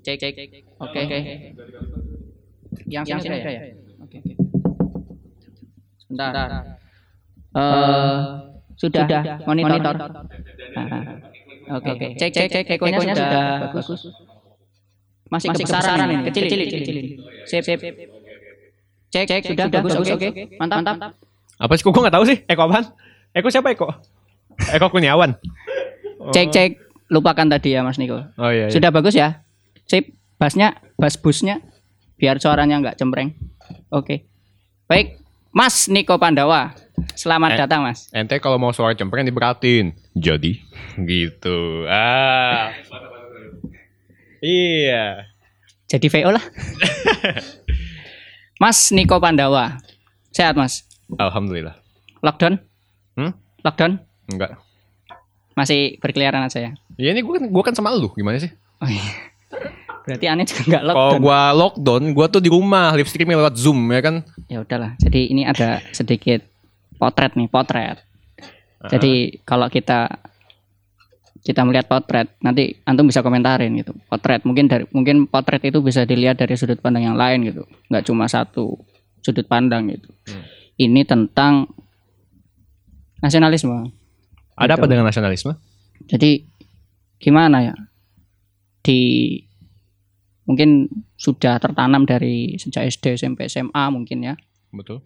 Cek cek. Oke oke. Yang yang sini ada ya? Oke oke. Sebentar. Eh sudah, monitor. Ah, Oke oke. Cek cek cek ekonya sudah bagus. Masih kebesaran ini, kecil kecil kecil. Sip sip. Cek cek sudah bagus oke. Mantap mantap. Apa sih? Kok gue nggak tahu sih? Eko apaan? Eko siapa Eko? Eko Kurniawan. Cek cek lupakan tadi ya Mas Niko. Oh iya. iya. Sudah bagus ya? Sip. Bassnya, bass busnya biar suaranya nggak cempreng. Oke. Baik, Mas Niko Pandawa. Selamat Eh. datang, Mas. Ente kalau mau suara cempreng diberatin. Jadi gitu. Ah. iya. Jadi VO lah. Mas Niko Pandawa. Sehat, Mas. Alhamdulillah. Lockdown? Hmm? Lockdown? Enggak. Masih berkeliaran aja ya? Ya ini gue kan, gua kan sama lu. Gimana sih? Oh, iya. Berarti aneh juga nggak Kalau lockdown. gua lockdown, gua tuh di rumah live streaming lewat Zoom ya kan. Ya udahlah. Jadi ini ada sedikit potret nih, potret. Jadi kalau kita kita melihat potret, nanti antum bisa komentarin gitu. Potret mungkin dari mungkin potret itu bisa dilihat dari sudut pandang yang lain gitu. nggak cuma satu sudut pandang gitu. Hmm. Ini tentang nasionalisme. Ada apa Gitu. dengan nasionalisme? Jadi gimana ya? Di mungkin sudah tertanam dari sejak SD, SMP, SMA mungkin ya. Betul.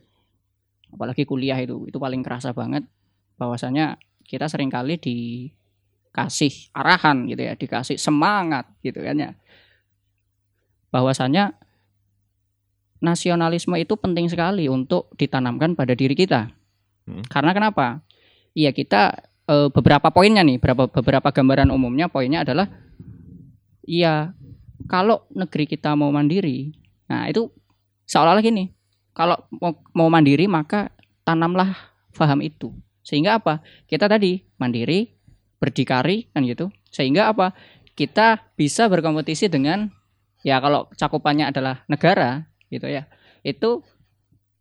apalagi kuliah itu itu paling kerasa banget bahwasanya kita sering kali dikasih arahan gitu ya dikasih semangat gitu kan ya bahwasanya nasionalisme itu penting sekali untuk ditanamkan pada diri kita Hmm. karena kenapa iya kita eh, beberapa poinnya nih beberapa beberapa gambaran umumnya poinnya adalah iya kalau negeri kita mau mandiri nah itu seolah-olah gini kalau mau, mau mandiri maka tanamlah paham itu. Sehingga apa? Kita tadi mandiri berdikari kan gitu. Sehingga apa? Kita bisa berkompetisi dengan ya kalau cakupannya adalah negara gitu ya itu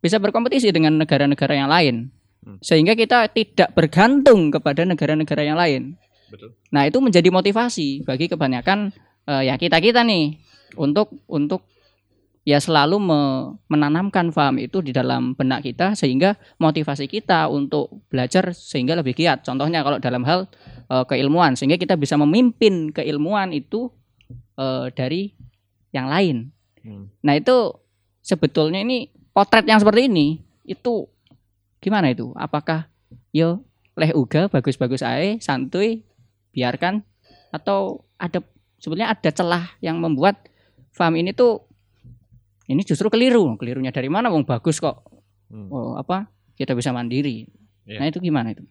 bisa berkompetisi dengan negara-negara yang lain. Sehingga kita tidak bergantung kepada negara-negara yang lain Betul. nah itu menjadi motivasi bagi kebanyakan eh, ya kita kita nih untuk untuk ya selalu me- menanamkan paham itu di dalam benak kita sehingga motivasi kita untuk belajar sehingga lebih giat. Contohnya kalau dalam hal eh, keilmuan sehingga kita bisa memimpin keilmuan itu eh, dari yang lain. Hmm. Nah, itu sebetulnya ini potret yang seperti ini itu gimana itu? Apakah yo leh uga bagus-bagus ae santuy biarkan atau ada sebenarnya ada celah yang membuat paham ini tuh ini justru keliru. Kelirunya dari mana? Wong bagus kok. Hmm. Oh, apa? Kita bisa mandiri. Iya. Nah, itu gimana itu?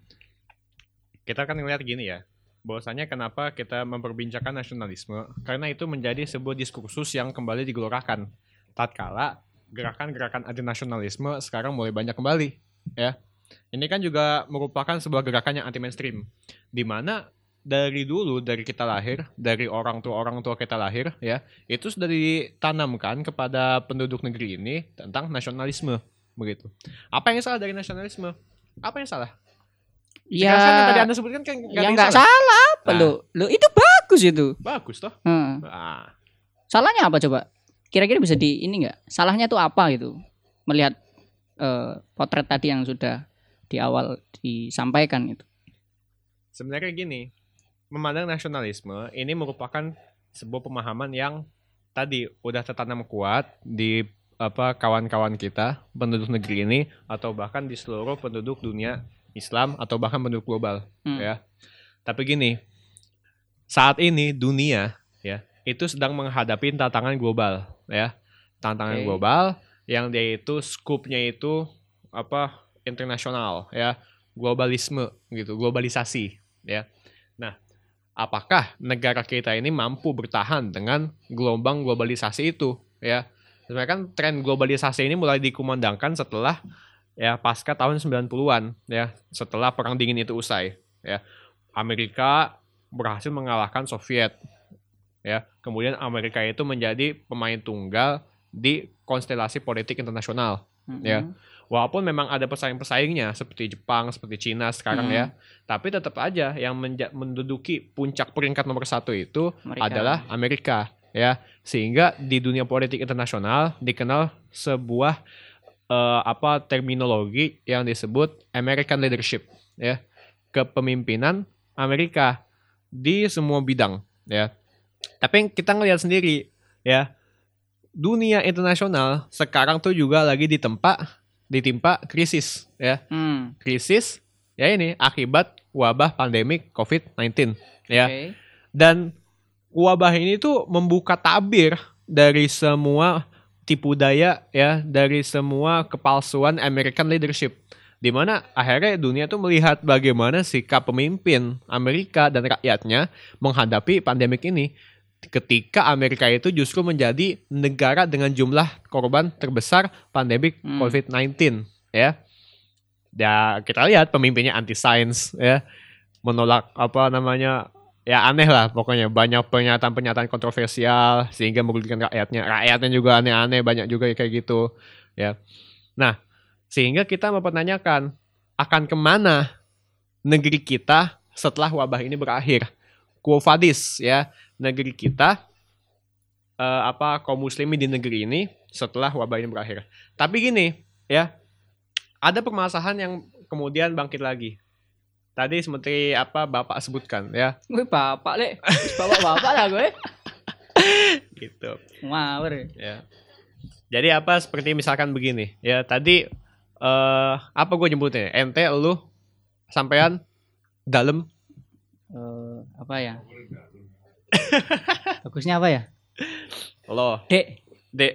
Kita kan ngeliat gini ya. Bahwasanya kenapa kita memperbincangkan nasionalisme? Karena itu menjadi sebuah diskursus yang kembali digelorakan. Tatkala gerakan-gerakan anti nasionalisme sekarang mulai banyak kembali, ya. Ini kan juga merupakan sebuah gerakan yang anti mainstream, di mana dari dulu dari kita lahir, dari orang tua orang tua kita lahir, ya, itu sudah ditanamkan kepada penduduk negeri ini tentang nasionalisme, begitu. Apa yang salah dari nasionalisme? Apa yang salah? Ya, kan yang tadi anda sebutkan kan nggak ya salah. salah apa Nah. lo? Lo itu bagus itu. Bagus toh. Hmm. Ah, Salahnya apa coba? Kira-kira bisa di ini nggak? Salahnya tuh apa gitu? Melihat eh, potret tadi yang sudah di awal disampaikan itu. sebenarnya gini, memandang nasionalisme ini merupakan sebuah pemahaman yang tadi udah tertanam kuat di apa kawan-kawan kita penduduk negeri ini atau bahkan di seluruh penduduk dunia Islam atau bahkan penduduk global Hmm. ya. Tapi gini, saat ini dunia ya itu sedang menghadapi tantangan global ya. Tantangan Oke. global yang dia itu skupnya itu apa internasional ya, globalisme gitu, globalisasi ya. Nah, apakah negara kita ini mampu bertahan dengan gelombang globalisasi itu ya? Sebenarnya kan tren globalisasi ini mulai dikumandangkan setelah ya pasca tahun 90-an ya, setelah perang dingin itu usai ya. Amerika berhasil mengalahkan Soviet ya. Kemudian Amerika itu menjadi pemain tunggal di konstelasi politik internasional Mm-mm. Ya. Walaupun memang ada pesaing-pesaingnya seperti Jepang, seperti Cina sekarang Hmm. ya, tapi tetap aja yang menja- menduduki puncak peringkat nomor satu itu Amerika. adalah Amerika ya sehingga di dunia politik internasional dikenal sebuah eh, apa terminologi yang disebut American leadership ya kepemimpinan Amerika di semua bidang ya tapi kita ngelihat sendiri ya dunia internasional sekarang tuh juga lagi ditempa ditimpa krisis ya Hmm. krisis ya ini akibat wabah pandemik COVID-19 ya Oke. dan wabah ini tuh membuka tabir dari semua tipu daya ya, dari semua kepalsuan American leadership. Di mana akhirnya dunia tuh melihat bagaimana sikap pemimpin Amerika dan rakyatnya menghadapi pandemik ini. Ketika Amerika itu justru menjadi negara dengan jumlah korban terbesar pandemik Hmm. COVID-19 ya. Ya kita lihat pemimpinnya anti sains ya, menolak apa namanya ya aneh lah pokoknya. Banyak pernyataan-pernyataan kontroversial sehingga merugikan rakyatnya. Rakyatnya juga aneh-aneh banyak juga kayak gitu ya. Nah sehingga kita mempertanyakan akan ke mana negeri kita setelah wabah ini berakhir? Quo vadis ya negeri kita eh, apa kaum muslimin di negeri ini setelah wabah ini berakhir. Tapi gini ya ada permasalahan yang kemudian bangkit lagi. Tadi seperti apa bapak sebutkan ya. Gue bapak lek, bapak-bapak lah gue. gitu. Ngawur. ya. Jadi apa seperti misalkan begini ya tadi eh apa gue nyebutnya? Ente lu sampean dalam Eh, apa ya? Bagusnya apa ya? lo Dek, dek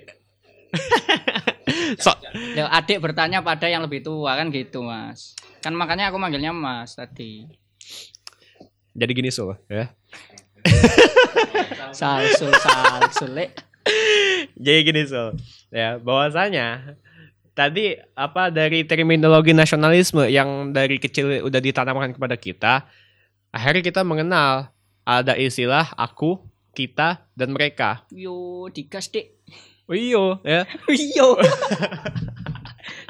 so, Loh, adik bertanya pada yang lebih tua kan gitu, Mas. Kan makanya aku manggilnya Mas tadi. jadi gini so ya Salsul, salsul, lek. jadi gini so ya bahwasanya tadi apa dari terminologi nasionalisme yang dari kecil udah ditanamkan kepada kita akhirnya kita mengenal ada istilah aku kita dan mereka Yo, digas, Dek. oh iyo ya Yo.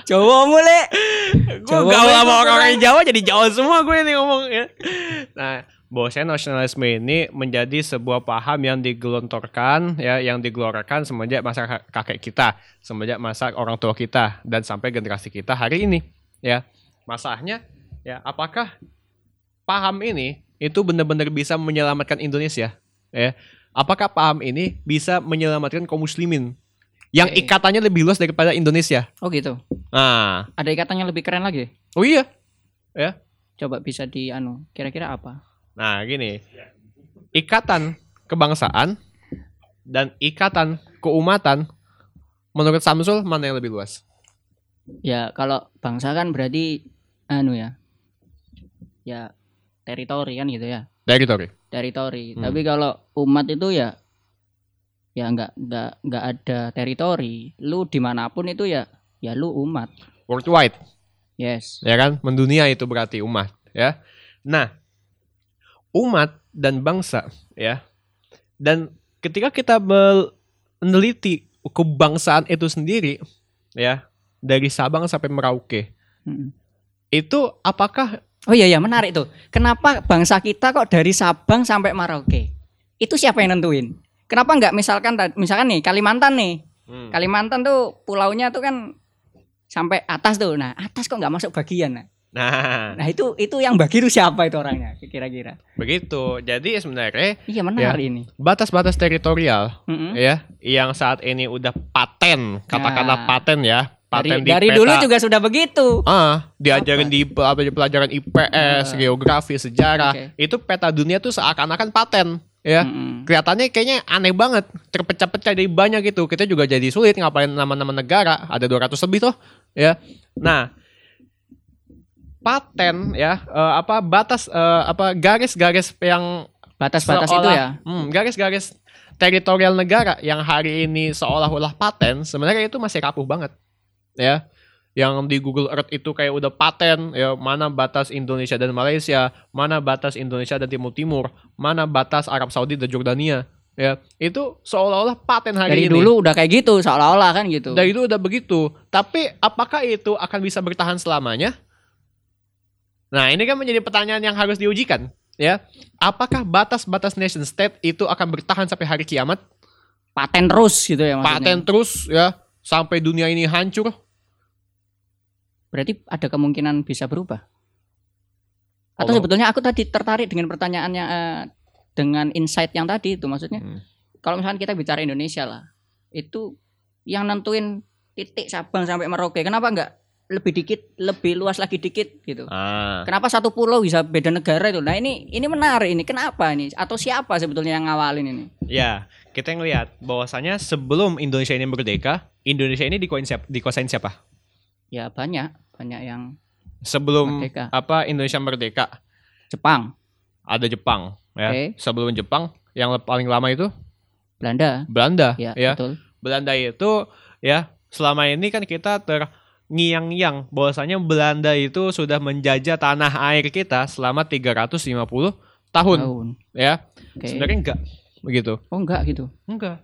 Jawa mulai. gue gaul sama kurang. orang Jawa jadi Jawa semua gue ini ngomong ya. Nah, bahwasanya nasionalisme ini menjadi sebuah paham yang digelontorkan ya, yang digelorakan semenjak masa ka- kakek kita, semenjak masa orang tua kita dan sampai generasi kita hari ini ya. Masalahnya ya, apakah paham ini itu benar-benar bisa menyelamatkan Indonesia ya? Apakah paham ini bisa menyelamatkan kaum muslimin yang Oke. ikatannya lebih luas daripada Indonesia? Oh gitu. Nah, Ada ikatannya lebih keren lagi. oh iya. Coba bisa di anu, kira-kira apa? Nah, gini. Ikatan kebangsaan dan ikatan keumatan menurut Samsul mana yang lebih luas? Ya, kalau bangsa kan berarti anu ya. Ya teritori kan gitu ya. Teritori. Teritori. Hmm. Tapi kalau umat itu ya ya nggak nggak nggak ada teritori. Lu di mana pun itu ya ya lu umat. Worldwide, Yes. ya kan? Mendunia itu berarti umat, ya. Nah, umat dan bangsa, ya. Dan ketika kita meneliti kebangsaan itu sendiri, ya, dari Sabang sampai Merauke, Mm. itu apakah Oh iya ya menarik tuh. Kenapa bangsa kita kok dari Sabang sampai Merauke? Itu siapa yang nentuin? Kenapa nggak misalkan misalkan nih Kalimantan nih. Hmm. Kalimantan tuh pulaunya tuh kan sampai atas tuh. Nah, atas kok nggak masuk bagian. Nah, Nah, nah itu itu yang bagi itu siapa itu orangnya kira-kira? begitu. Jadi sebenarnya Iya menarik ini. batas-batas teritorial Mm-mm. ya yang saat ini udah paten, katakanlah Nah. paten ya, Dari, di dari peta. dulu juga sudah begitu. Ah, diajarin di apa, pelajaran IPS, Nah. geografi, sejarah. Oke. Itu peta dunia tuh seakan-akan paten, ya. Mm-mm. Kelihatannya kayaknya aneh banget, terpecah-pecah jadi banyak gitu. Kita juga jadi sulit ngapain nama-nama negara, ada 200 lebih tuh, ya. Nah, paten ya, eh, apa batas eh, apa garis-garis yang Batas-batas itu ya. hmm, garis-garis teritorial negara yang hari ini seolah-olah paten sebenarnya itu masih rapuh banget ya yang di Google Earth itu kayak udah paten ya mana batas Indonesia dan Malaysia mana batas Indonesia dan Timur Timur mana batas Arab Saudi dan Jordania ya itu seolah-olah paten hari Dari ini. dulu udah kayak gitu seolah-olah kan gitu. Dari itu udah begitu. Tapi apakah itu akan bisa bertahan selamanya? Nah, ini kan menjadi pertanyaan yang harus diujikan, ya. Apakah batas-batas nation state itu akan bertahan sampai hari kiamat? paten terus gitu ya maksudnya. Paten terus ya sampai dunia ini hancur? Berarti ada kemungkinan bisa berubah. Atau Allah. sebetulnya aku tadi tertarik dengan pertanyaannya eh, dengan insight yang tadi itu maksudnya Hmm. kalau misalnya kita bicara Indonesia lah itu yang nentuin titik Sabang sampai Merauke kenapa enggak lebih dikit lebih luas lagi dikit gitu Ah. kenapa satu pulau bisa beda negara itu nah ini ini menarik ini kenapa ini atau siapa sebetulnya yang ngawalin ini Ya, kita ngelihat bahwasanya sebelum Indonesia ini merdeka, Indonesia ini dikuasain siapa? Dikuasain siapa? Ya banyak banyak yang Sebelum Merdeka. apa Indonesia merdeka, Jepang ada Jepang ya. Oke. Sebelum Jepang yang paling lama itu Belanda Belanda ya, ya. betul Belanda itu ya selama ini kan kita terngiang-ngiang bahwasanya Belanda itu sudah menjajah tanah air kita selama 350 tahun tahun ya. Oke. Sebenarnya enggak begitu. oh enggak gitu Enggak.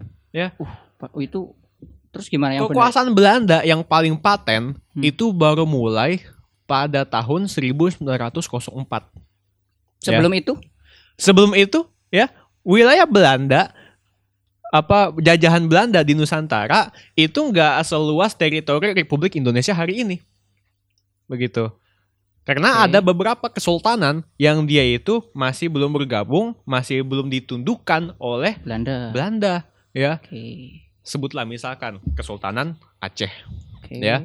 Pak, oh, itu terus gimana yang Kekuasaan Belanda yang paling paten Hmm. itu baru mulai pada tahun 1904. sebelum itu Sebelum itu ya wilayah Belanda apa jajahan Belanda di Nusantara itu nggak seluas teritori Republik Indonesia hari ini. Begitu. Karena Oke. ada beberapa kesultanan yang dia itu masih belum bergabung, masih belum ditundukkan oleh Belanda Belanda, ya. oke Sebutlah misalkan Kesultanan Aceh. oke Ya,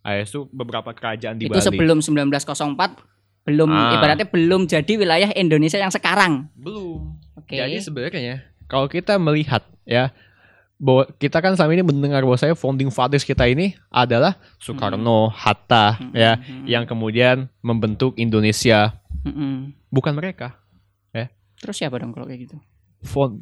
Ah, itu beberapa kerajaan di itu Bali. sebelum 1904 belum Ah. ibaratnya belum jadi wilayah Indonesia yang sekarang Belum. oke Jadi sebenarnya kalau kita melihat ya bahwa kita kan selama ini mendengar bahwa saya founding fathers kita ini adalah Soekarno, Hatta Mm, ya mm, mm, yang kemudian membentuk Indonesia mm, mm. bukan mereka. terus siapa dong kalau kayak gitu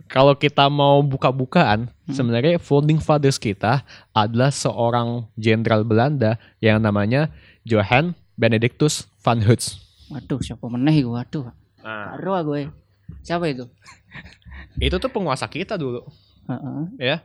kalau kita mau buka-bukaan Hmm. sebenarnya founding fathers kita adalah seorang jenderal Belanda yang namanya Johann Benedictus van Hoots. waduh siapa meneh iku waduh Nah, karo eh. siapa itu itu tuh penguasa kita dulu. Heeh. ya.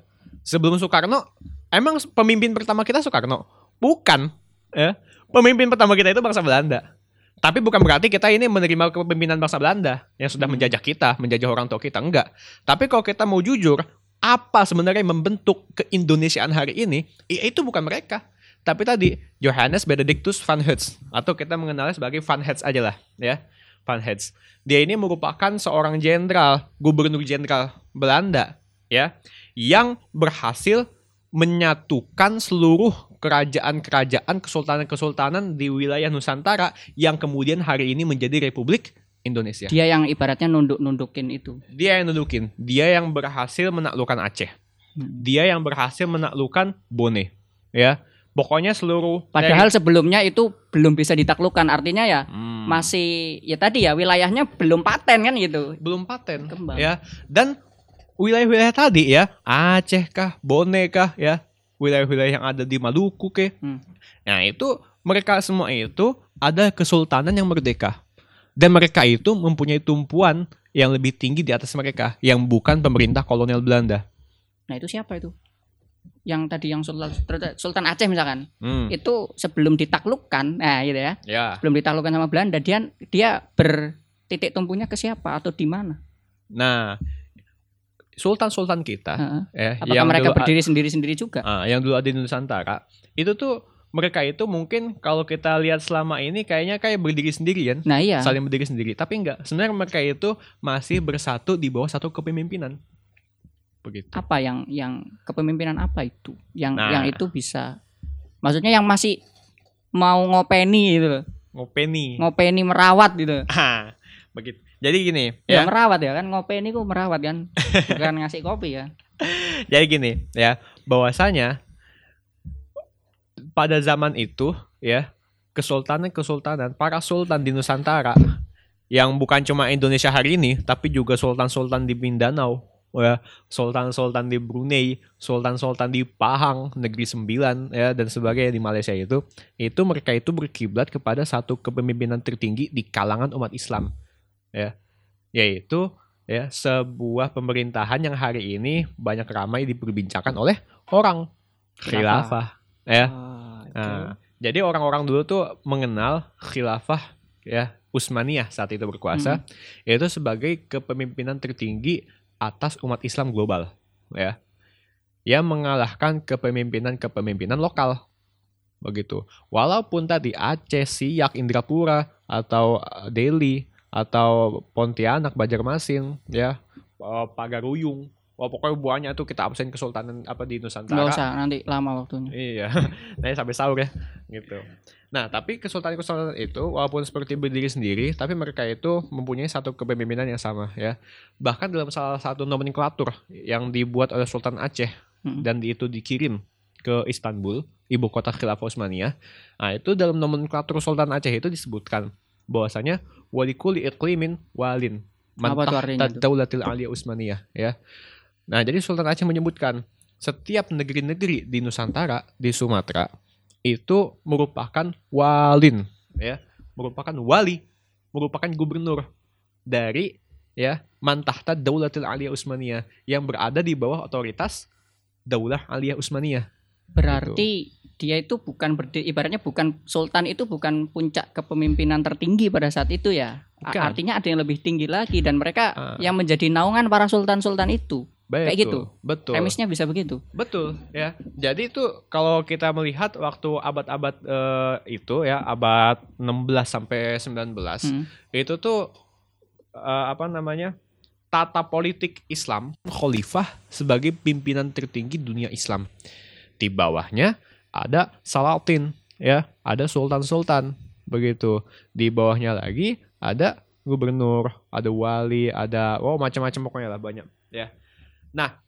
Sebelum Soekarno, emang pemimpin pertama kita Soekarno? Bukan, ya. Pemimpin pertama kita itu bangsa Belanda. Tapi bukan berarti kita ini menerima kepemimpinan bangsa Belanda yang sudah Hmm. menjajah kita, menjajah orang tua kita, enggak. Tapi kalau kita mau jujur, apa sebenarnya yang membentuk keindonesiaan hari ini? Ya, itu bukan mereka. Tapi tadi Johannes Benedictus van Hoots atau kita mengenalnya sebagai Van Hets aja lah, ya. Van Hets. Dia ini merupakan seorang jenderal, gubernur jenderal Belanda, ya, yang berhasil menyatukan seluruh kerajaan-kerajaan, kesultanan-kesultanan di wilayah Nusantara yang kemudian hari ini menjadi Republik Indonesia. dia yang ibaratnya nunduk-nundukin itu Dia yang nudukin, dia yang berhasil menaklukkan Aceh, Hmm. dia yang berhasil menaklukkan Bone, ya. Pokoknya seluruh padahal sebelumnya itu belum bisa ditaklukkan artinya ya Hmm. masih ya tadi ya wilayahnya belum paten kan gitu belum paten Kembang. ya dan wilayah-wilayah tadi ya Aceh kah Bone kah ya wilayah-wilayah yang ada di Maluku ke. Hmm. nah itu mereka semua itu ada kesultanan yang merdeka. Dan mereka itu mempunyai tumpuan yang lebih tinggi di atas mereka yang bukan pemerintah kolonial Belanda. Nah itu siapa itu? Yang tadi yang Sultan Sultan Aceh misalkan. Hmm, itu sebelum ditaklukkan nah gitu ya. Ya. Belum ditaklukkan sama Belanda dia dia bertitik tumpunya ke siapa atau di mana? Nah sultan-sultan kita Heeh. ya apakah mereka dulu a- berdiri sendiri-sendiri juga? Ah, yang dulu ada di Nusantara itu tuh mereka itu mungkin kalau kita lihat selama ini kayaknya kayak berdiri sendirian. Nah iya. Saling berdiri sendiri. Tapi enggak sebenarnya mereka itu masih bersatu di bawah satu kepemimpinan. Begitu. Apa yang yang kepemimpinan apa itu? Yang Nah. yang itu bisa maksudnya yang masih mau ngopeni gitu loh. ngopeni. Ngopeni merawat gitu ah begitu jadi gini ya, ya. merawat ya kan ngopeni ku merawat kan. Bukan ngasih kopi ya. Jadi gini ya bahwasanya pada zaman itu ya kesultanan-kesultanan para sultan di Nusantara yang bukan cuma Indonesia hari ini tapi juga sultan-sultan di Mindanao ya sultan-sultan di Brunei sultan-sultan di Pahang negeri sembilan ya dan sebagainya di Malaysia itu itu mereka itu berkiblat kepada satu kepemimpinan tertinggi di kalangan umat Islam ya yaitu ya sebuah pemerintahan yang hari ini banyak ramai diperbincangkan oleh orang khilafah ya. Ah, oke. Nah, jadi orang-orang dulu tuh mengenal khilafah ya Utsmaniyah saat itu berkuasa yaitu sebagai kepemimpinan tertinggi atas umat Islam global ya. Yang mengalahkan kepemimpinan-kepemimpinan lokal. Begitu. Walaupun tadi Aceh, Siak, Indrapura atau eh, Delhi atau Pontianak, Banjarmasin ya, eh, Pagaruyung. Wah, pokoknya buahnya tuh kita absen kesultanan apa di Nusantara. Nggak usah nanti lama waktunya. Iya, nanti sampai sahur ya, gitu. Nah, tapi kesultanan-kesultanan itu walaupun seperti berdiri sendiri, tapi mereka itu mempunyai satu kepemimpinan yang sama ya. Bahkan dalam salah satu nomenklatur yang dibuat oleh Sultan Aceh Hmm. dan itu dikirim ke Istanbul, ibu kota Khilafah Utsmaniyah. Nah, itu dalam nomenklatur Sultan Aceh itu disebutkan bahwasanya walikuli iklimin walin Apa tuh artinya mantah itu? daulatil aliyah Utsmaniyah ya. Nah, jadi Sultan Aceh menyebutkan setiap negeri-negeri di Nusantara, di Sumatera itu merupakan walin ya, merupakan wali, merupakan gubernur dari ya Mantahta Daulatil Aliyah Utsmaniyah yang berada di bawah otoritas Daulah Aliyah Utsmaniyah. Berarti dia itu bukan berdiri, ibaratnya bukan sultan itu bukan puncak kepemimpinan tertinggi pada saat itu ya. Bukan. Artinya ada yang lebih tinggi lagi dan mereka Ah. yang menjadi naungan para sultan-sultan itu. Betul, Kayak gitu. Betul. Premisnya bisa begitu. Betul ya. Jadi itu kalau kita melihat waktu abad-abad eh, itu ya abad 16 sampai 19 Hmm. itu tuh eh, apa namanya? tata politik Islam khalifah sebagai pimpinan tertinggi dunia Islam. Di bawahnya ada Salatin ya, ada sultan-sultan begitu. Di bawahnya lagi ada gubernur, ada wali, ada oh macam-macam pokoknya lah banyak ya. Nah,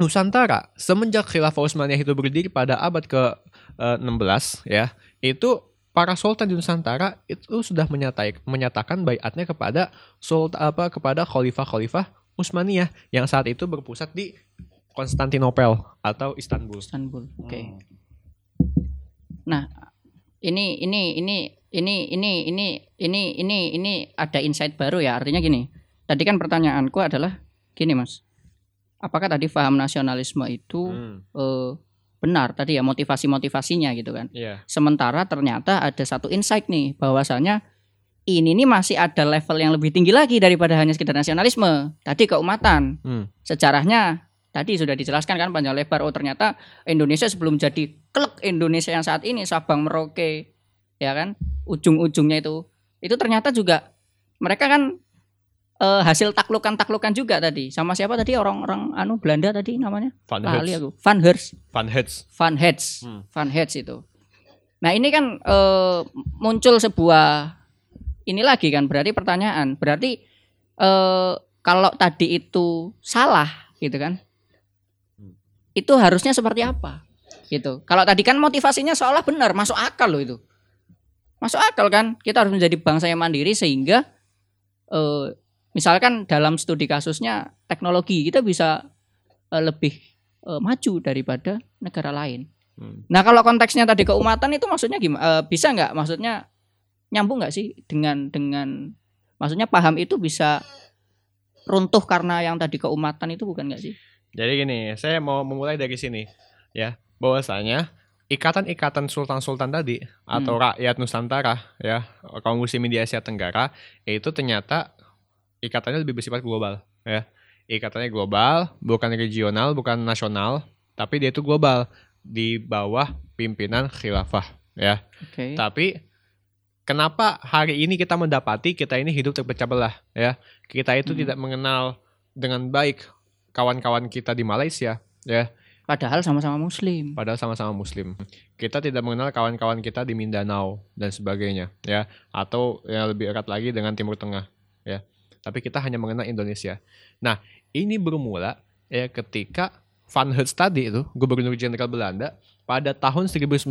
Nusantara semenjak Khilafah Utsmaniyah itu berdiri pada abad ke-16 ya, itu para sultan di Nusantara itu sudah menyatai, menyatakan baiatnya kepada sultan apa kepada khalifah-khalifah Utsmaniyah yang saat itu berpusat di Konstantinopel atau Istanbul. Istanbul. Oke. Hmm. Nah, ini ini ini ini ini ini ini ini ini ada insight baru ya. Artinya gini. Tadi kan pertanyaanku adalah gini, Mas. Apakah tadi paham nasionalisme itu Hmm, eh, benar tadi ya motivasi-motivasinya gitu kan. Iya. Sementara ternyata ada satu insight nih bahwasanya ini nih masih ada level yang lebih tinggi lagi daripada hanya sekedar nasionalisme. Tadi keumatan. Hmm. Sejarahnya tadi sudah dijelaskan kan panjang lebar. Oh ternyata Indonesia sebelum jadi klek Indonesia yang saat ini Sabang Merauke ya kan ujung-ujungnya itu itu ternyata juga mereka kan eh, hasil taklukan-taklukan juga tadi sama siapa tadi orang-orang anu Belanda tadi namanya Van lali aku Van Hertz Van Hertz. Van Hertz Hmm. Van Hertz itu nah ini kan eh, muncul sebuah ini lagi kan berarti pertanyaan berarti eh, kalau tadi itu salah gitu kan. Itu harusnya seperti apa gitu kalau tadi kan motivasinya seolah benar masuk akal loh itu masuk akal kan kita harus menjadi bangsa yang mandiri sehingga eh, misalkan dalam studi kasusnya teknologi kita bisa eh, lebih eh, maju daripada negara lain Hmm. Nah kalau konteksnya tadi keumatan itu maksudnya gimana? bisa nggak? Maksudnya nyambung nggak sih dengan dengan maksudnya paham itu bisa runtuh karena yang tadi keumatan itu bukan nggak sih? Jadi gini, saya mau memulai dari sini ya, bahwasanya ikatan-ikatan sultan-sultan tadi atau rakyat Nusantara ya, kaum muslimin di Asia Tenggara itu ternyata ikatannya lebih bersifat global ya. Ikatannya global, bukan regional, bukan nasional, tapi dia itu global di bawah pimpinan khilafah ya. Oke. Tapi kenapa hari ini kita mendapati kita ini hidup terpecah belah ya? Kita itu Hmm. tidak mengenal dengan baik kawan-kawan kita di Malaysia ya, Padahal sama-sama Muslim. padahal sama-sama muslim. Kita tidak mengenal kawan-kawan kita di Mindanao dan sebagainya ya, atau yang lebih erat lagi dengan Timur Tengah ya. Tapi kita hanya mengenal Indonesia. Nah, ini bermula ya ketika Van Hertz tadi itu, Gubernur Jenderal Belanda, pada tahun 1904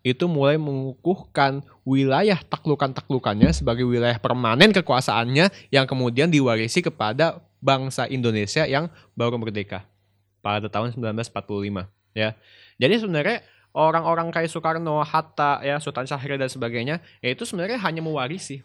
itu mulai mengukuhkan wilayah taklukan-taklukannya sebagai wilayah permanen kekuasaannya yang kemudian diwarisi kepada bangsa Indonesia yang baru merdeka pada tahun 1945 ya. Jadi sebenarnya orang-orang kayak Soekarno, Hatta, ya Sultan Syahrir dan sebagainya, ya itu sebenarnya hanya mewarisi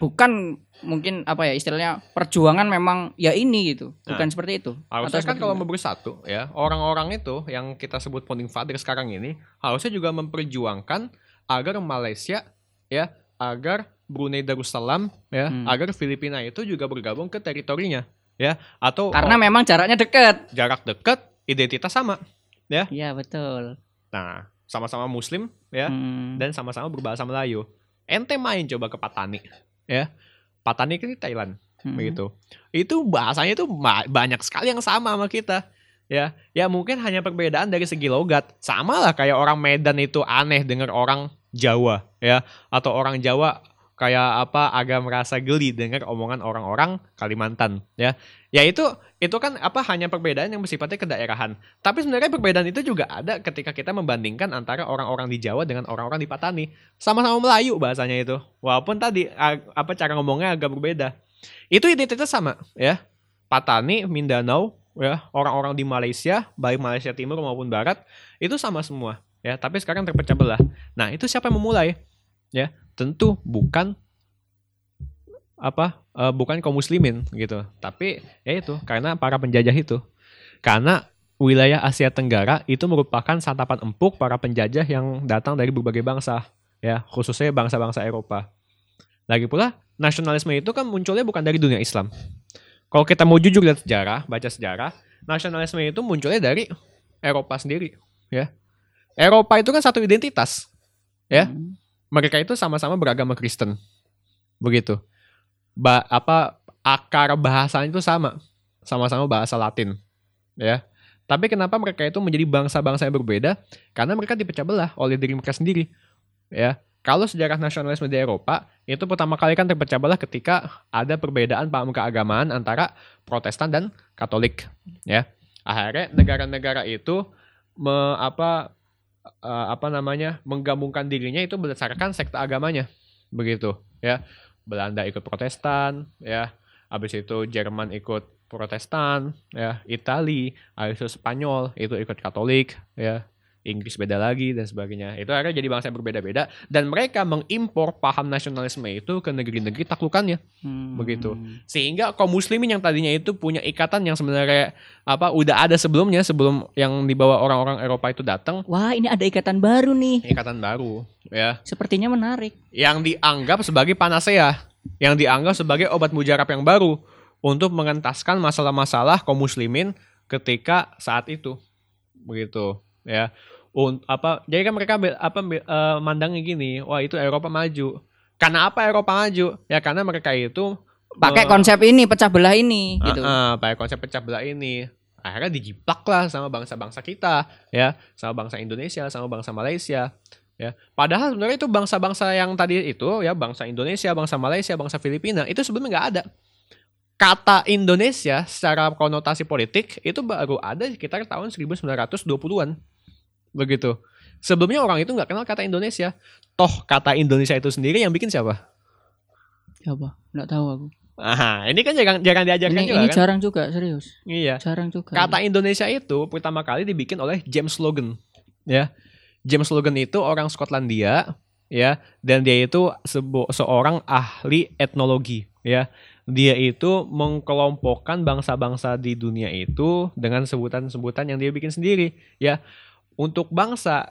Bukan mungkin apa ya istilahnya perjuangan memang ya ini gitu. Bukan Nah, seperti itu. Harusnya Atau kan kalau mau bersatu ya, orang-orang itu yang kita sebut founding father sekarang ini harusnya juga memperjuangkan agar Malaysia ya, agar Brunei Darussalam ya, Hmm. agar Filipina itu juga bergabung ke teritorinya ya, atau karena oh, memang jaraknya dekat. jarak dekat, identitas sama. Iya betul. Nah, sama-sama muslim ya Hmm. dan sama-sama berbahasa Melayu. Ente main coba ke Patani ya. Patani kan di Thailand. Hmm. begitu. Itu bahasanya itu banyak sekali yang sama sama kita. Ya, ya mungkin hanya perbedaan dari segi logat. Sama lah kayak orang Medan itu aneh dengar orang Jawa, ya, atau orang Jawa kayak apa agak merasa geli dengar omongan orang-orang Kalimantan, ya. Ya itu itu kan apa hanya perbedaan yang bersifatnya kedaerahan. Tapi sebenarnya perbedaan itu juga ada ketika kita membandingkan antara orang-orang di Jawa dengan orang-orang di Patani. Sama-sama Melayu bahasanya itu. Walaupun tadi apa cara ngomongnya agak berbeda. Itu identitas sama ya. Patani, Mindanao, ya, orang-orang di Malaysia, baik Malaysia Timur maupun Barat, itu sama semua ya, tapi sekarang terpecah belah. Nah, itu siapa yang memulai? Ya, tentu bukan apa? eh, bukan kaum muslimin gitu. Tapi ya itu karena para penjajah itu. Karena wilayah Asia Tenggara itu merupakan santapan empuk para penjajah yang datang dari berbagai bangsa, ya, khususnya bangsa-bangsa Eropa. Lagi pula, nasionalisme itu kan munculnya bukan dari dunia Islam. Kalau kita mau jujur lihat sejarah, baca sejarah, nasionalisme itu munculnya dari Eropa sendiri, ya. Eropa itu kan satu identitas. Ya. Hmm. Mereka itu sama-sama beragama Kristen. Begitu. Ba apa akar bahasanya itu sama. Sama-sama bahasa Latin, ya. Tapi kenapa mereka itu menjadi bangsa-bangsa yang berbeda? Karena mereka dipecah belah oleh diri mereka sendiri. Ya. Kalau sejarah nasionalisme di Eropa itu pertama kali kan terpecah belah ketika ada perbedaan paham keagamaan antara Protestan dan Katolik, ya. Akhirnya negara-negara itu me, apa eh, apa namanya menggabungkan dirinya itu berdasarkan sekte agamanya, begitu, ya. Belanda ikut Protestan, ya. Habis itu Jerman ikut Protestan, ya. Itali, habis itu Spanyol itu ikut Katolik, ya. Inggris beda lagi dan sebagainya. Itu akhirnya jadi bangsa yang berbeda-beda dan mereka mengimpor paham nasionalisme itu ke negeri-negeri taklukannya. Hmm. Begitu. Sehingga kaum muslimin yang tadinya itu punya ikatan yang sebenarnya apa udah ada sebelumnya sebelum yang dibawa orang-orang Eropa itu datang, Wah ini ada ikatan baru nih. ikatan baru ya Sepertinya menarik. yang dianggap sebagai panacea, yang dianggap sebagai obat mujarab yang baru untuk mengentaskan masalah-masalah kaum muslimin ketika saat itu. Begitu, ya. Un, apa jadi kan mereka apa eh, mandangnya gini, wah itu Eropa maju. Karena apa Eropa maju? Ya karena mereka itu Pakai me- konsep ini pecah belah ini gitu. Ah, ah, pakai konsep pecah belah ini. Akhirnya dijiplak lah sama bangsa-bangsa kita, ya, sama bangsa Indonesia, sama bangsa Malaysia, ya. Padahal sebenarnya itu bangsa-bangsa yang tadi itu, ya, bangsa Indonesia, bangsa Malaysia, bangsa Filipina, itu sebelumnya nggak ada. Kata Indonesia secara konotasi politik itu baru ada sekitar tahun 1920-an. Begitu. Sebelumnya orang itu nggak kenal kata Indonesia. Toh kata Indonesia itu sendiri yang bikin siapa? Siapa? Nggak tahu aku. Ah, ini kan jarang jarang diajarkan Ini, juga ini kan? jarang juga serius. Iya. Jarang juga. Kata Indonesia itu pertama kali dibikin oleh James Logan, ya. James Logan itu orang Skotlandia, ya, dan dia itu sebo- seorang ahli etnologi, ya. Dia itu mengkelompokkan bangsa-bangsa di dunia itu dengan sebutan-sebutan yang dia bikin sendiri, ya. Untuk bangsa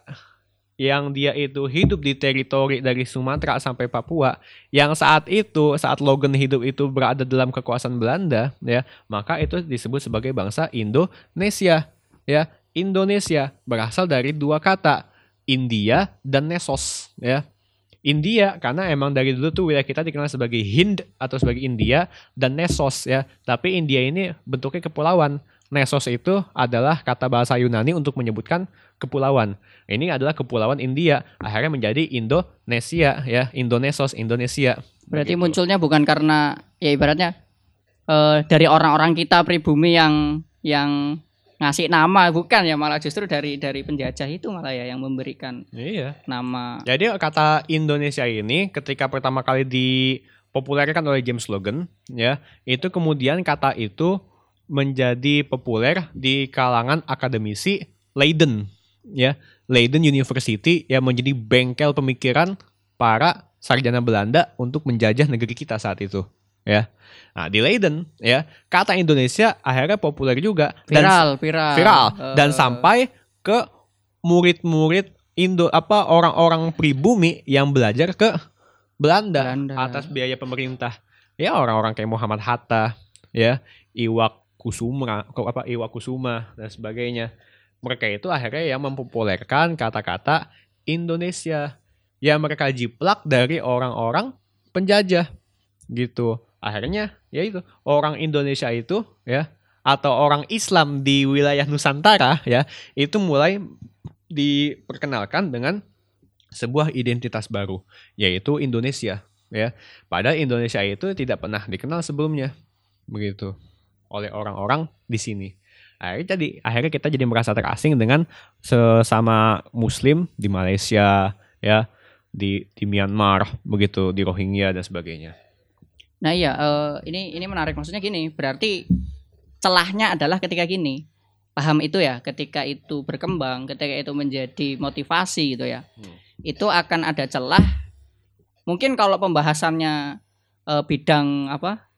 yang dia itu hidup di teritori dari Sumatera sampai Papua, yang saat itu saat Logan hidup itu berada dalam kekuasaan Belanda, ya, maka itu disebut sebagai bangsa Indonesia. Ya, Indonesia berasal dari dua kata, India dan Nesos, ya. India karena emang dari dulu tuh wilayah kita dikenal sebagai Hind atau sebagai India dan Nesos ya. Tapi India ini bentuknya kepulauan. Nesos itu adalah kata bahasa Yunani untuk menyebutkan kepulauan. Ini adalah kepulauan India. Akhirnya menjadi Indonesia ya, Indonesos, Indonesia. Berarti Begitu. munculnya bukan karena ya ibaratnya eh, dari orang-orang kita pribumi yang yang ngasih nama bukan ya malah justru dari dari penjajah itu malah ya yang memberikan Iya. nama Jadi kata Indonesia ini ketika pertama kali dipopulerkan oleh James Logan, ya, itu kemudian kata itu menjadi populer di kalangan akademisi Leiden, ya, Leiden University yang menjadi bengkel pemikiran para sarjana Belanda untuk menjajah negeri kita saat itu ya. Nah, di Leiden ya, kata Indonesia akhirnya populer juga dan Viral, viral. viral dan Eh, sampai ke murid-murid Indo apa orang-orang pribumi yang belajar ke Belanda, Belanda. atas biaya pemerintah. Ya orang-orang kayak Muhammad Hatta, ya Iwak Kusuma, apa Iwak Kusuma dan sebagainya. Mereka itu akhirnya yang mempopulerkan kata-kata Indonesia yang mereka jiplak dari orang-orang penjajah gitu. Akhirnya ya itu orang Indonesia itu ya atau orang Islam di wilayah Nusantara ya itu mulai diperkenalkan dengan sebuah identitas baru yaitu Indonesia ya. Padahal Indonesia itu tidak pernah dikenal sebelumnya begitu oleh orang-orang di sini. Akhirnya jadi akhirnya kita jadi merasa terasing dengan sesama Muslim di Malaysia ya di di Myanmar begitu di Rohingya dan sebagainya. Nah iya, eh, ini ini menarik. Maksudnya gini, berarti celahnya adalah ketika gini, paham itu ya, ketika itu berkembang, ketika itu menjadi motivasi gitu ya, Hmm. itu akan ada celah. Mungkin kalau pembahasannya eh, bidang apa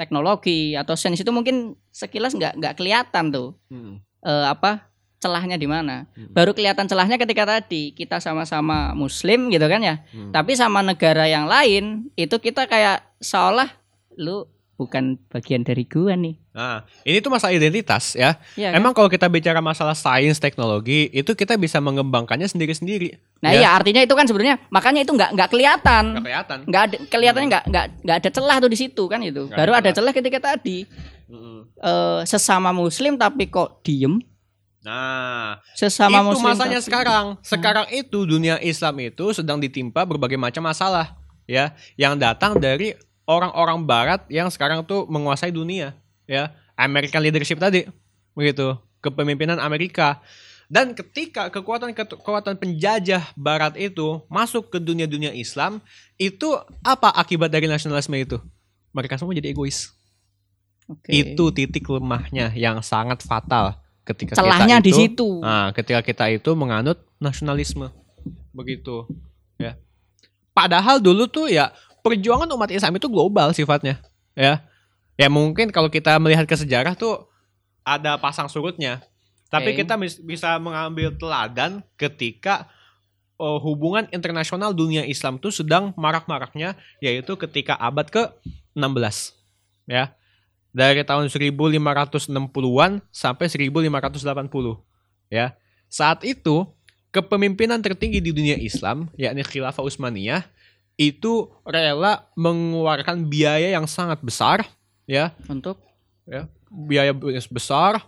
teknologi atau sains itu mungkin sekilas nggak nggak kelihatan tuh eh, apa celahnya di mana. Hmm. Baru kelihatan celahnya ketika tadi kita sama-sama Muslim gitu kan ya. Hmm. Tapi sama negara yang lain itu kita kayak seolah lu bukan bagian dari gua nih. Nah, ini tuh masalah identitas ya. Kan? Emang kalau kita bicara masalah sains teknologi itu kita bisa mengembangkannya sendiri-sendiri. Nah ya. iya artinya itu kan sebenarnya makanya itu nggak nggak kelihatan. Nggak kelihatan. Nggak ada kelihatannya nggak nggak nggak ada celah tuh di situ kan itu. Nggak Baru ada ada celah ketika tadi Mm-mm. eh, sesama Muslim tapi kok diem. Nah, Sesama itu Muslim. masanya tapi- sekarang. Sekarang itu dunia Islam itu sedang ditimpa berbagai macam masalah ya yang datang dari orang-orang barat yang sekarang tuh menguasai dunia ya. American leadership tadi begitu, kepemimpinan Amerika. Dan ketika kekuatan kekuatan penjajah barat itu masuk ke dunia-dunia Islam, itu apa akibat dari nasionalisme itu? Mereka semua jadi egois. Oke. Itu titik lemahnya yang sangat fatal ketika celahnya kita di itu, situ. Nah, ketika kita itu menganut nasionalisme. Begitu. Ya. Padahal dulu tuh ya perjuangan umat Islam itu global sifatnya, ya. Ya mungkin kalau kita melihat ke sejarah tuh ada pasang surutnya. Tapi Oke. kita bisa mengambil teladan ketika oh, hubungan internasional dunia Islam tuh sedang marak-maraknya yaitu ketika abad ke-16. Ya. Dari tahun 1560-an sampai 1580. Ya. Saat itu kepemimpinan tertinggi di dunia Islam yakni Khilafah Utsmaniyah itu rela mengeluarkan biaya yang sangat besar ya Untuk biaya besar,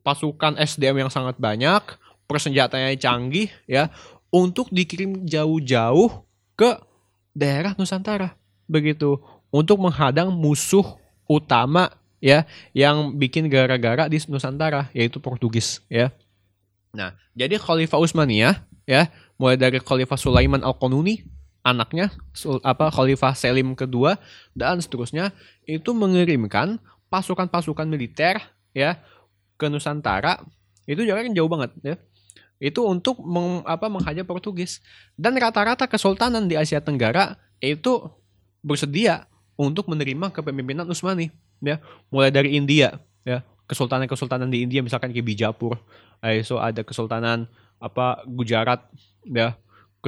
pasukan SDM yang sangat banyak, persenjataannya canggih ya, untuk dikirim jauh-jauh ke daerah Nusantara. Begitu, untuk menghadang musuh utama ya yang bikin gara-gara di Nusantara yaitu Portugis ya. Nah, jadi Khalifah Utsmaniyah ya, mulai dari Khalifah Sulaiman Al-Qanuni anaknya apa Khalifah Selim kedua dan seterusnya itu mengirimkan pasukan-pasukan militer ya ke Nusantara. Itu jaraknya jauh banget ya. Itu untuk meng, apa menghajar Portugis. Dan rata-rata kesultanan di Asia Tenggara itu bersedia untuk menerima kepemimpinan Utsmani ya. Mulai dari India ya. Kesultanan-kesultanan di India misalkan kayak Bijapur. Eh, so ada kesultanan apa Gujarat ya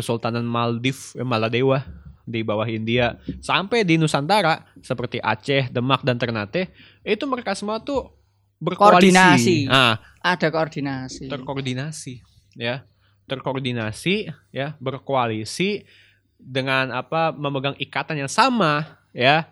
kesultanan Maldives eh, Maladewa di bawah India sampai di Nusantara seperti Aceh, Demak dan Ternate itu mereka semua tuh berkoalisi. Koordinasi. Nah, ada koordinasi. terkoordinasi ya. Terkoordinasi ya, berkoalisi dengan apa memegang ikatan yang sama ya.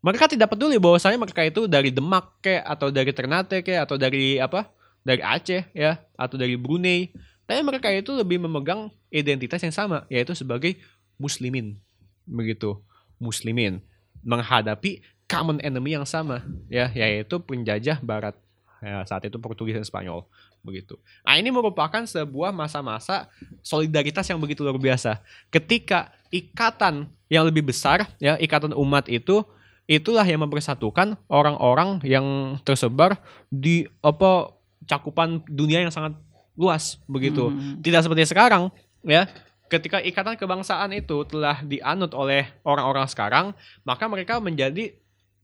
Mereka tidak peduli bahwasanya mereka itu dari Demak ke atau dari Ternate ke atau dari apa? Dari Aceh ya atau dari Brunei. Tapi mereka itu lebih memegang identitas yang sama yaitu sebagai muslimin. Begitu. Muslimin menghadapi common enemy yang sama ya yaitu penjajah barat. Ya, saat itu Portugis dan Spanyol begitu. Nah, ini merupakan sebuah masa-masa solidaritas yang begitu luar biasa. Ketika ikatan yang lebih besar, ya, ikatan umat itu itulah yang mempersatukan orang-orang yang tersebar di apa cakupan dunia yang sangat luas begitu. Hmm. Tidak seperti sekarang, ya. ketika ikatan kebangsaan itu telah dianut oleh orang-orang sekarang, maka mereka menjadi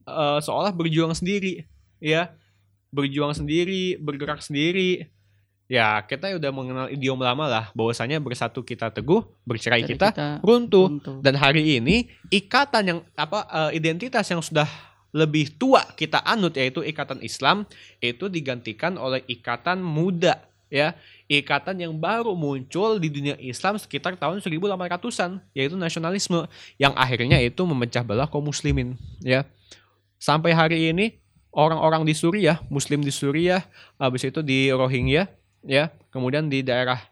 eh, seolah berjuang sendiri, ya, berjuang sendiri, bergerak sendiri. Ya, kita udah mengenal idiom lama lah, bahwasanya bersatu kita teguh, bercerai Jadi kita runtuh. runtuh. Dan hari ini ikatan yang apa eh, identitas yang sudah lebih tua kita anut yaitu ikatan Islam itu digantikan oleh ikatan muda ya. Ikatan yang baru muncul di dunia Islam sekitar tahun 1800-an yaitu nasionalisme yang akhirnya itu memecah belah kaum muslimin ya. Sampai hari ini orang-orang di Suriah, muslim di Suriah, habis itu di Rohingya ya, kemudian di daerah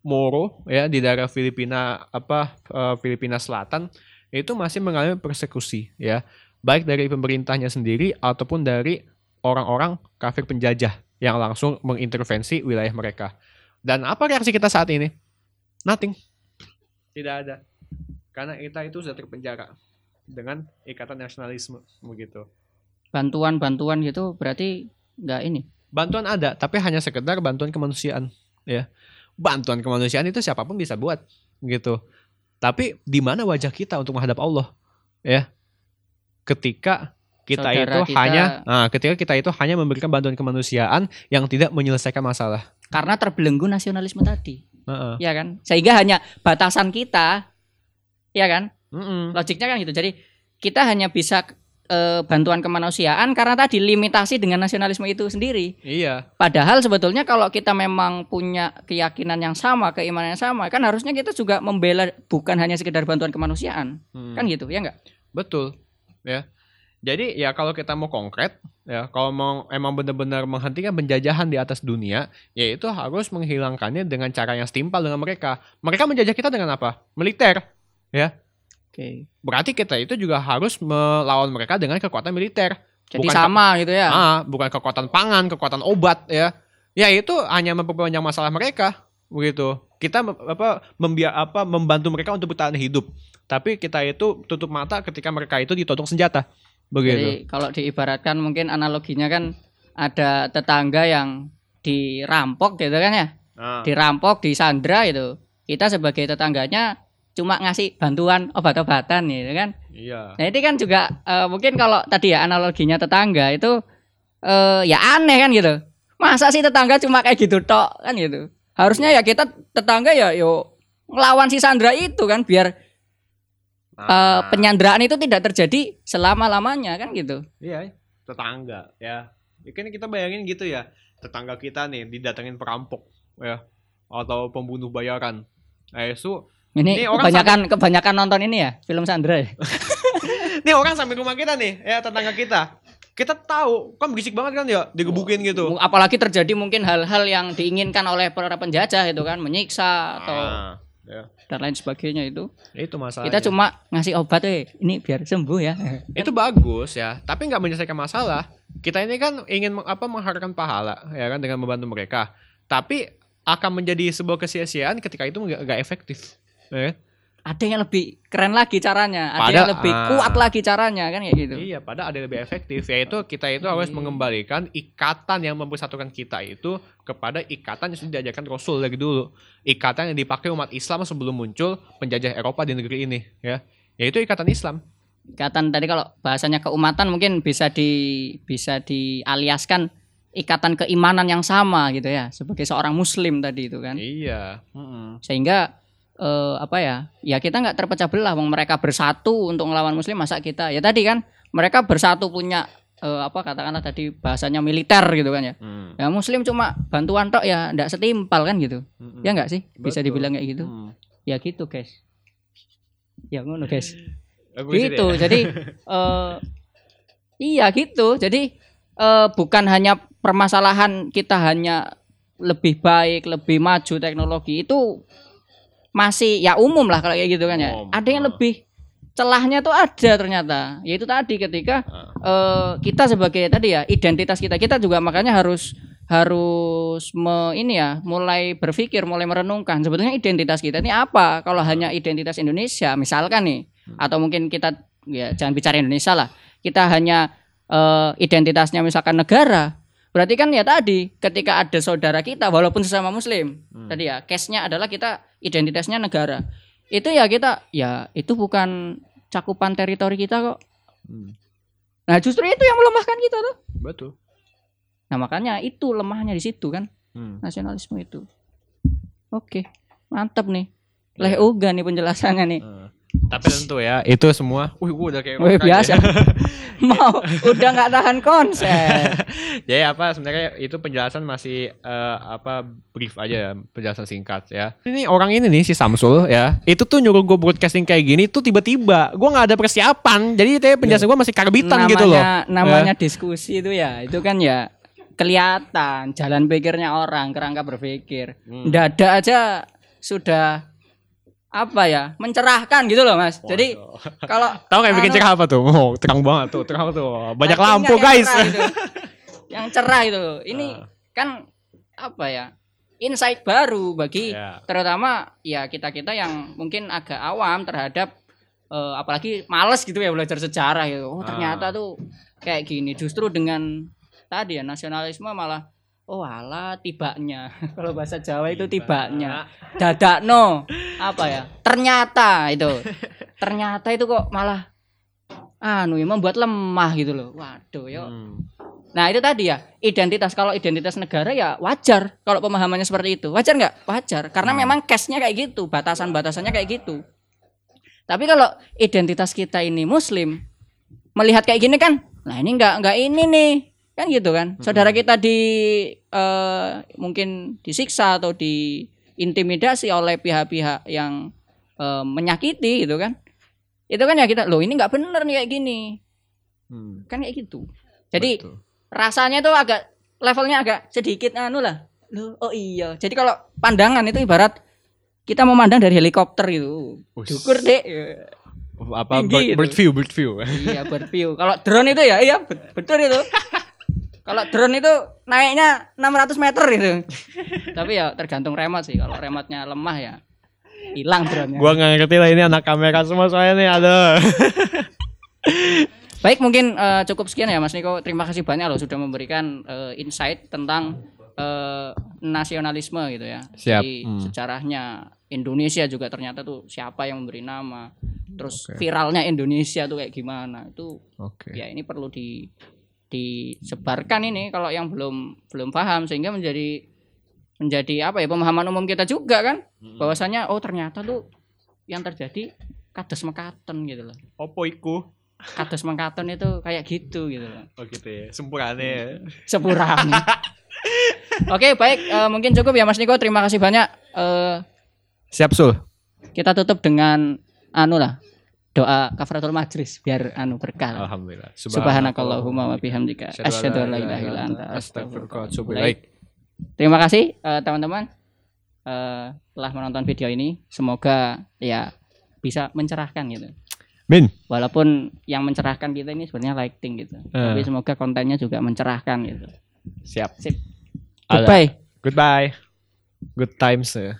Moro ya di daerah Filipina apa eh, Filipina Selatan itu masih mengalami persekusi ya baik dari pemerintahnya sendiri ataupun dari orang-orang kafir penjajah yang langsung mengintervensi wilayah mereka. Dan apa reaksi kita saat ini? Nothing. Tidak ada. Karena kita itu sudah terpenjara dengan ikatan nasionalisme begitu. Bantuan-bantuan gitu berarti nggak ini. Bantuan ada, tapi hanya sekedar bantuan kemanusiaan, ya. Bantuan kemanusiaan itu siapa pun bisa buat, gitu. Tapi di mana wajah kita untuk menghadap Allah, ya? Ketika kita Saudara itu kita- hanya, nah, ketika kita itu hanya memberikan bantuan kemanusiaan yang tidak menyelesaikan masalah. Karena terbelenggu nasionalisme tadi. Heeh. ya kan? Sehingga hanya batasan kita, ya kan? Mm-mm. Logiknya kan gitu. Jadi kita hanya bisa eh, bantuan kemanusiaan karena tadi limitasi dengan nasionalisme itu sendiri. Iya, Padahal sebetulnya kalau kita memang punya keyakinan yang sama, keimanan yang sama, kan harusnya kita juga membela bukan hanya sekedar bantuan kemanusiaan, Hmm. kan gitu, ya enggak? Betul, ya. Jadi ya kalau kita mau konkret, ya kalau mau emang benar-benar menghentikan penjajahan di atas dunia, yaitu harus menghilangkannya dengan cara yang setimpal dengan mereka. Mereka menjajah kita dengan apa? Militer, ya. Oke. Berarti kita itu juga harus melawan mereka dengan kekuatan militer. Jadi Bukan sama gitu ya. Ah, bukan kekuatan pangan, kekuatan obat, ya. Ya itu hanya memperpanjang masalah mereka, begitu. Kita apa membia apa membantu mereka untuk bertahan hidup. Tapi kita itu tutup mata ketika mereka itu ditodong senjata. Begitu. Jadi kalau diibaratkan mungkin analoginya kan ada tetangga yang dirampok gitu kan ya. Ah. Dirampok, disandra itu. Kita sebagai tetangganya cuma ngasih bantuan obat-obatan gitu kan. Iya. Nah, ini kan juga eh, mungkin kalau tadi ya analoginya tetangga itu eh ya aneh kan gitu. Masa sih tetangga cuma kayak gitu tok kan gitu. Harusnya ya kita tetangga ya yo ngelawan si Sandra itu kan biar eh, Ah. penyanderaan itu tidak terjadi selama-lamanya kan gitu. Iya, tetangga ya. Ya kan kita bayangin gitu ya. Tetangga kita nih didatengin perampok ya atau pembunuh bayaran. Eh, su, Ini, Ini orang kebanyakan kebanyakan nonton ini ya film Sandra ya. nih orang sampai rumah kita nih, ya tetangga kita. Kita tahu, kan berisik banget kan ya, digebukin gitu. Apalagi terjadi mungkin hal-hal yang diinginkan oleh para penjajah itu kan menyiksa atau Ah, ya. dan lain sebagainya itu. Itu masalahnya. Kita cuma ngasih obat eh ini biar sembuh ya. itu bagus ya, tapi nggak menyelesaikan masalah. Kita ini kan ingin meng- apa mengharapkan pahala ya kan dengan membantu mereka. Tapi akan menjadi sebuah kesia-siaan ketika itu nggak nggak efektif. Ya kan? Ada yang lebih keren lagi caranya, ada Pada- yang lebih ah. kuat lagi caranya kan kayak gitu. Iya, padahal ada yang lebih efektif yaitu kita itu harus Hmm. mengembalikan ikatan yang mempersatukan kita itu kepada ikatan yang sudah diajarkan Rasul dari dulu. Ikatan yang dipakai umat Islam sebelum muncul penjajah Eropa di negeri ini, ya. Yaitu ikatan Islam. Ikatan tadi kalau bahasanya keumatan mungkin bisa di bisa dialiaskan ikatan keimanan yang sama gitu ya sebagai seorang muslim tadi itu kan. Iya. Mm-mm. Sehingga eh, apa ya? Ya kita nggak terpecah belah wong mereka bersatu untuk melawan muslim masa kita ya tadi kan mereka bersatu punya eh, apa katakanlah tadi bahasanya militer gitu kan ya. Mm. Ya muslim cuma bantuan tok ya ndak setimpal kan gitu. Mm-mm. Ya enggak sih? Bisa Betul. dibilang kayak gitu. Mm. Ya gitu, guys. Ya ngono, guys. Aku gitu. Jadi eh iya gitu. Jadi eh bukan hanya permasalahan kita hanya lebih baik, lebih maju teknologi itu masih ya umum lah kalau kayak gitu kan ya. Umum. Ada yang lebih celahnya tuh ada ternyata. Yaitu tadi ketika eh kita sebagai tadi ya identitas kita kita juga makanya harus harus me, ini ya mulai berpikir mulai merenungkan sebetulnya identitas kita ini apa kalau hanya identitas Indonesia misalkan nih atau mungkin kita ya jangan bicara Indonesia lah kita hanya eh, identitasnya misalkan negara berarti kan ya tadi ketika ada saudara kita walaupun sesama Muslim Hmm. tadi ya case-nya adalah kita identitasnya negara. Itu ya kita ya itu bukan cakupan teritori kita kok. Hmm. Nah, justru itu yang melemahkan kita tuh. Betul. Nah, makanya itu lemahnya di situ kan, Hmm. nasionalisme itu. Oke, mantap nih. Leh uga nih penjelasannya nih. Eh, Tapi tentu ya, itu semua. Wih, gua udah kayak Wih, biasa. aja. Mau udah nggak tahan konsep. Jadi apa sebenarnya itu penjelasan masih eh, apa brief aja ya, penjelasan singkat ya. Ini orang ini nih si Samsul ya, itu tuh nyuruh gue broadcasting kayak gini tuh tiba-tiba. Gue nggak ada persiapan. Jadi itu penjelasan gue masih karbitan gitu loh. namanya namanya diskusi itu ya itu kan ya kelihatan jalan pikirnya orang kerangka berpikir Hmm. dada aja sudah apa ya mencerahkan gitu loh mas jadi Waduh. kalau Tahu kayak bikin anu, cerah apa tuh? Oh, terang banget tuh, terang tuh. Banyak lampu yang guys. cerah itu. yang cerah itu ini Ah. kan apa ya insight baru bagi Ya. terutama ya kita kita yang mungkin agak awam terhadap eh, apalagi males gitu ya belajar sejarah gitu oh ternyata Ah. tuh kayak gini justru dengan tadi ya nasionalisme malah oh alah tibanya kalau bahasa Jawa itu tibanya dadakno. Apa ya? Ternyata itu. Ternyata itu kok malah anu ya membuat lemah gitu loh. Waduh yo Hmm. Nah itu tadi ya. Identitas kalau identitas negara ya wajar kalau pemahamannya seperti itu. Wajar nggak? Wajar karena Hmm. memang cashnya kayak gitu batasan batasannya kayak gitu. Tapi kalau identitas kita ini Muslim melihat kayak gini kan, nah ini nggak nggak ini nih kan gitu kan. Saudara kita di eh, mungkin disiksa atau diintimidasi oleh pihak-pihak yang eh, menyakiti gitu kan. Itu kan ya kita loh ini nggak bener nih kayak gini Hmm. kan kayak gitu. Jadi Betul. rasanya tuh agak levelnya agak sedikit anu lah. Loh, oh iya. Jadi kalau pandangan itu ibarat kita memandang dari helikopter itu. Us. Dukur dek. apa tinggi bird, bird view, bird view. iya berview. Kalau drone itu ya iya bet- betul itu. Kalau drone itu naiknya 600 meter itu. Tapi ya tergantung remote sih. Kalau remote-nya lemah ya hilang drone-nya. Gua nggak ngerti lah ini anak kamera semua soalnya nih ada. Baik mungkin eh, cukup sekian ya Mas Niko. Terima kasih banyak loh sudah memberikan eh, insight tentang eh, nasionalisme gitu ya. Siap. Jadi Hmm. sejarahnya Indonesia juga ternyata tuh siapa yang memberi nama. Terus Oke. viralnya Indonesia tuh kayak gimana. Itu Oke. ya ini perlu di disebarkan ini kalau yang belum belum paham sehingga menjadi menjadi apa ya pemahaman umum kita juga kan bahwasanya oh ternyata tuh yang terjadi kades mekaten gitu loh Opo iku? kades mengkaton itu kayak gitu gitu loh. Oh gitu ya. Sempurane. Sepurang. Oke, baik eh, mungkin cukup ya Mas Niko. Terima kasih banyak. Eh, Siap sul. kita tutup dengan anu lah. Doa kafaratul majlis biar anu berkah. Alhamdulillah. Subhanakallahumma wa bihamdika asyhadu an la ilaha illa anta Astagfirullah. astaghfiruka wa atubu Baik. Terima kasih eh, teman-teman eh, telah menonton video ini. Semoga ya bisa mencerahkan gitu. Min. Walaupun yang mencerahkan kita ini sebenarnya lighting gitu. Tapi semoga kontennya juga mencerahkan gitu. Siap. Sip. Ada. Goodbye. Goodbye. Good times ya.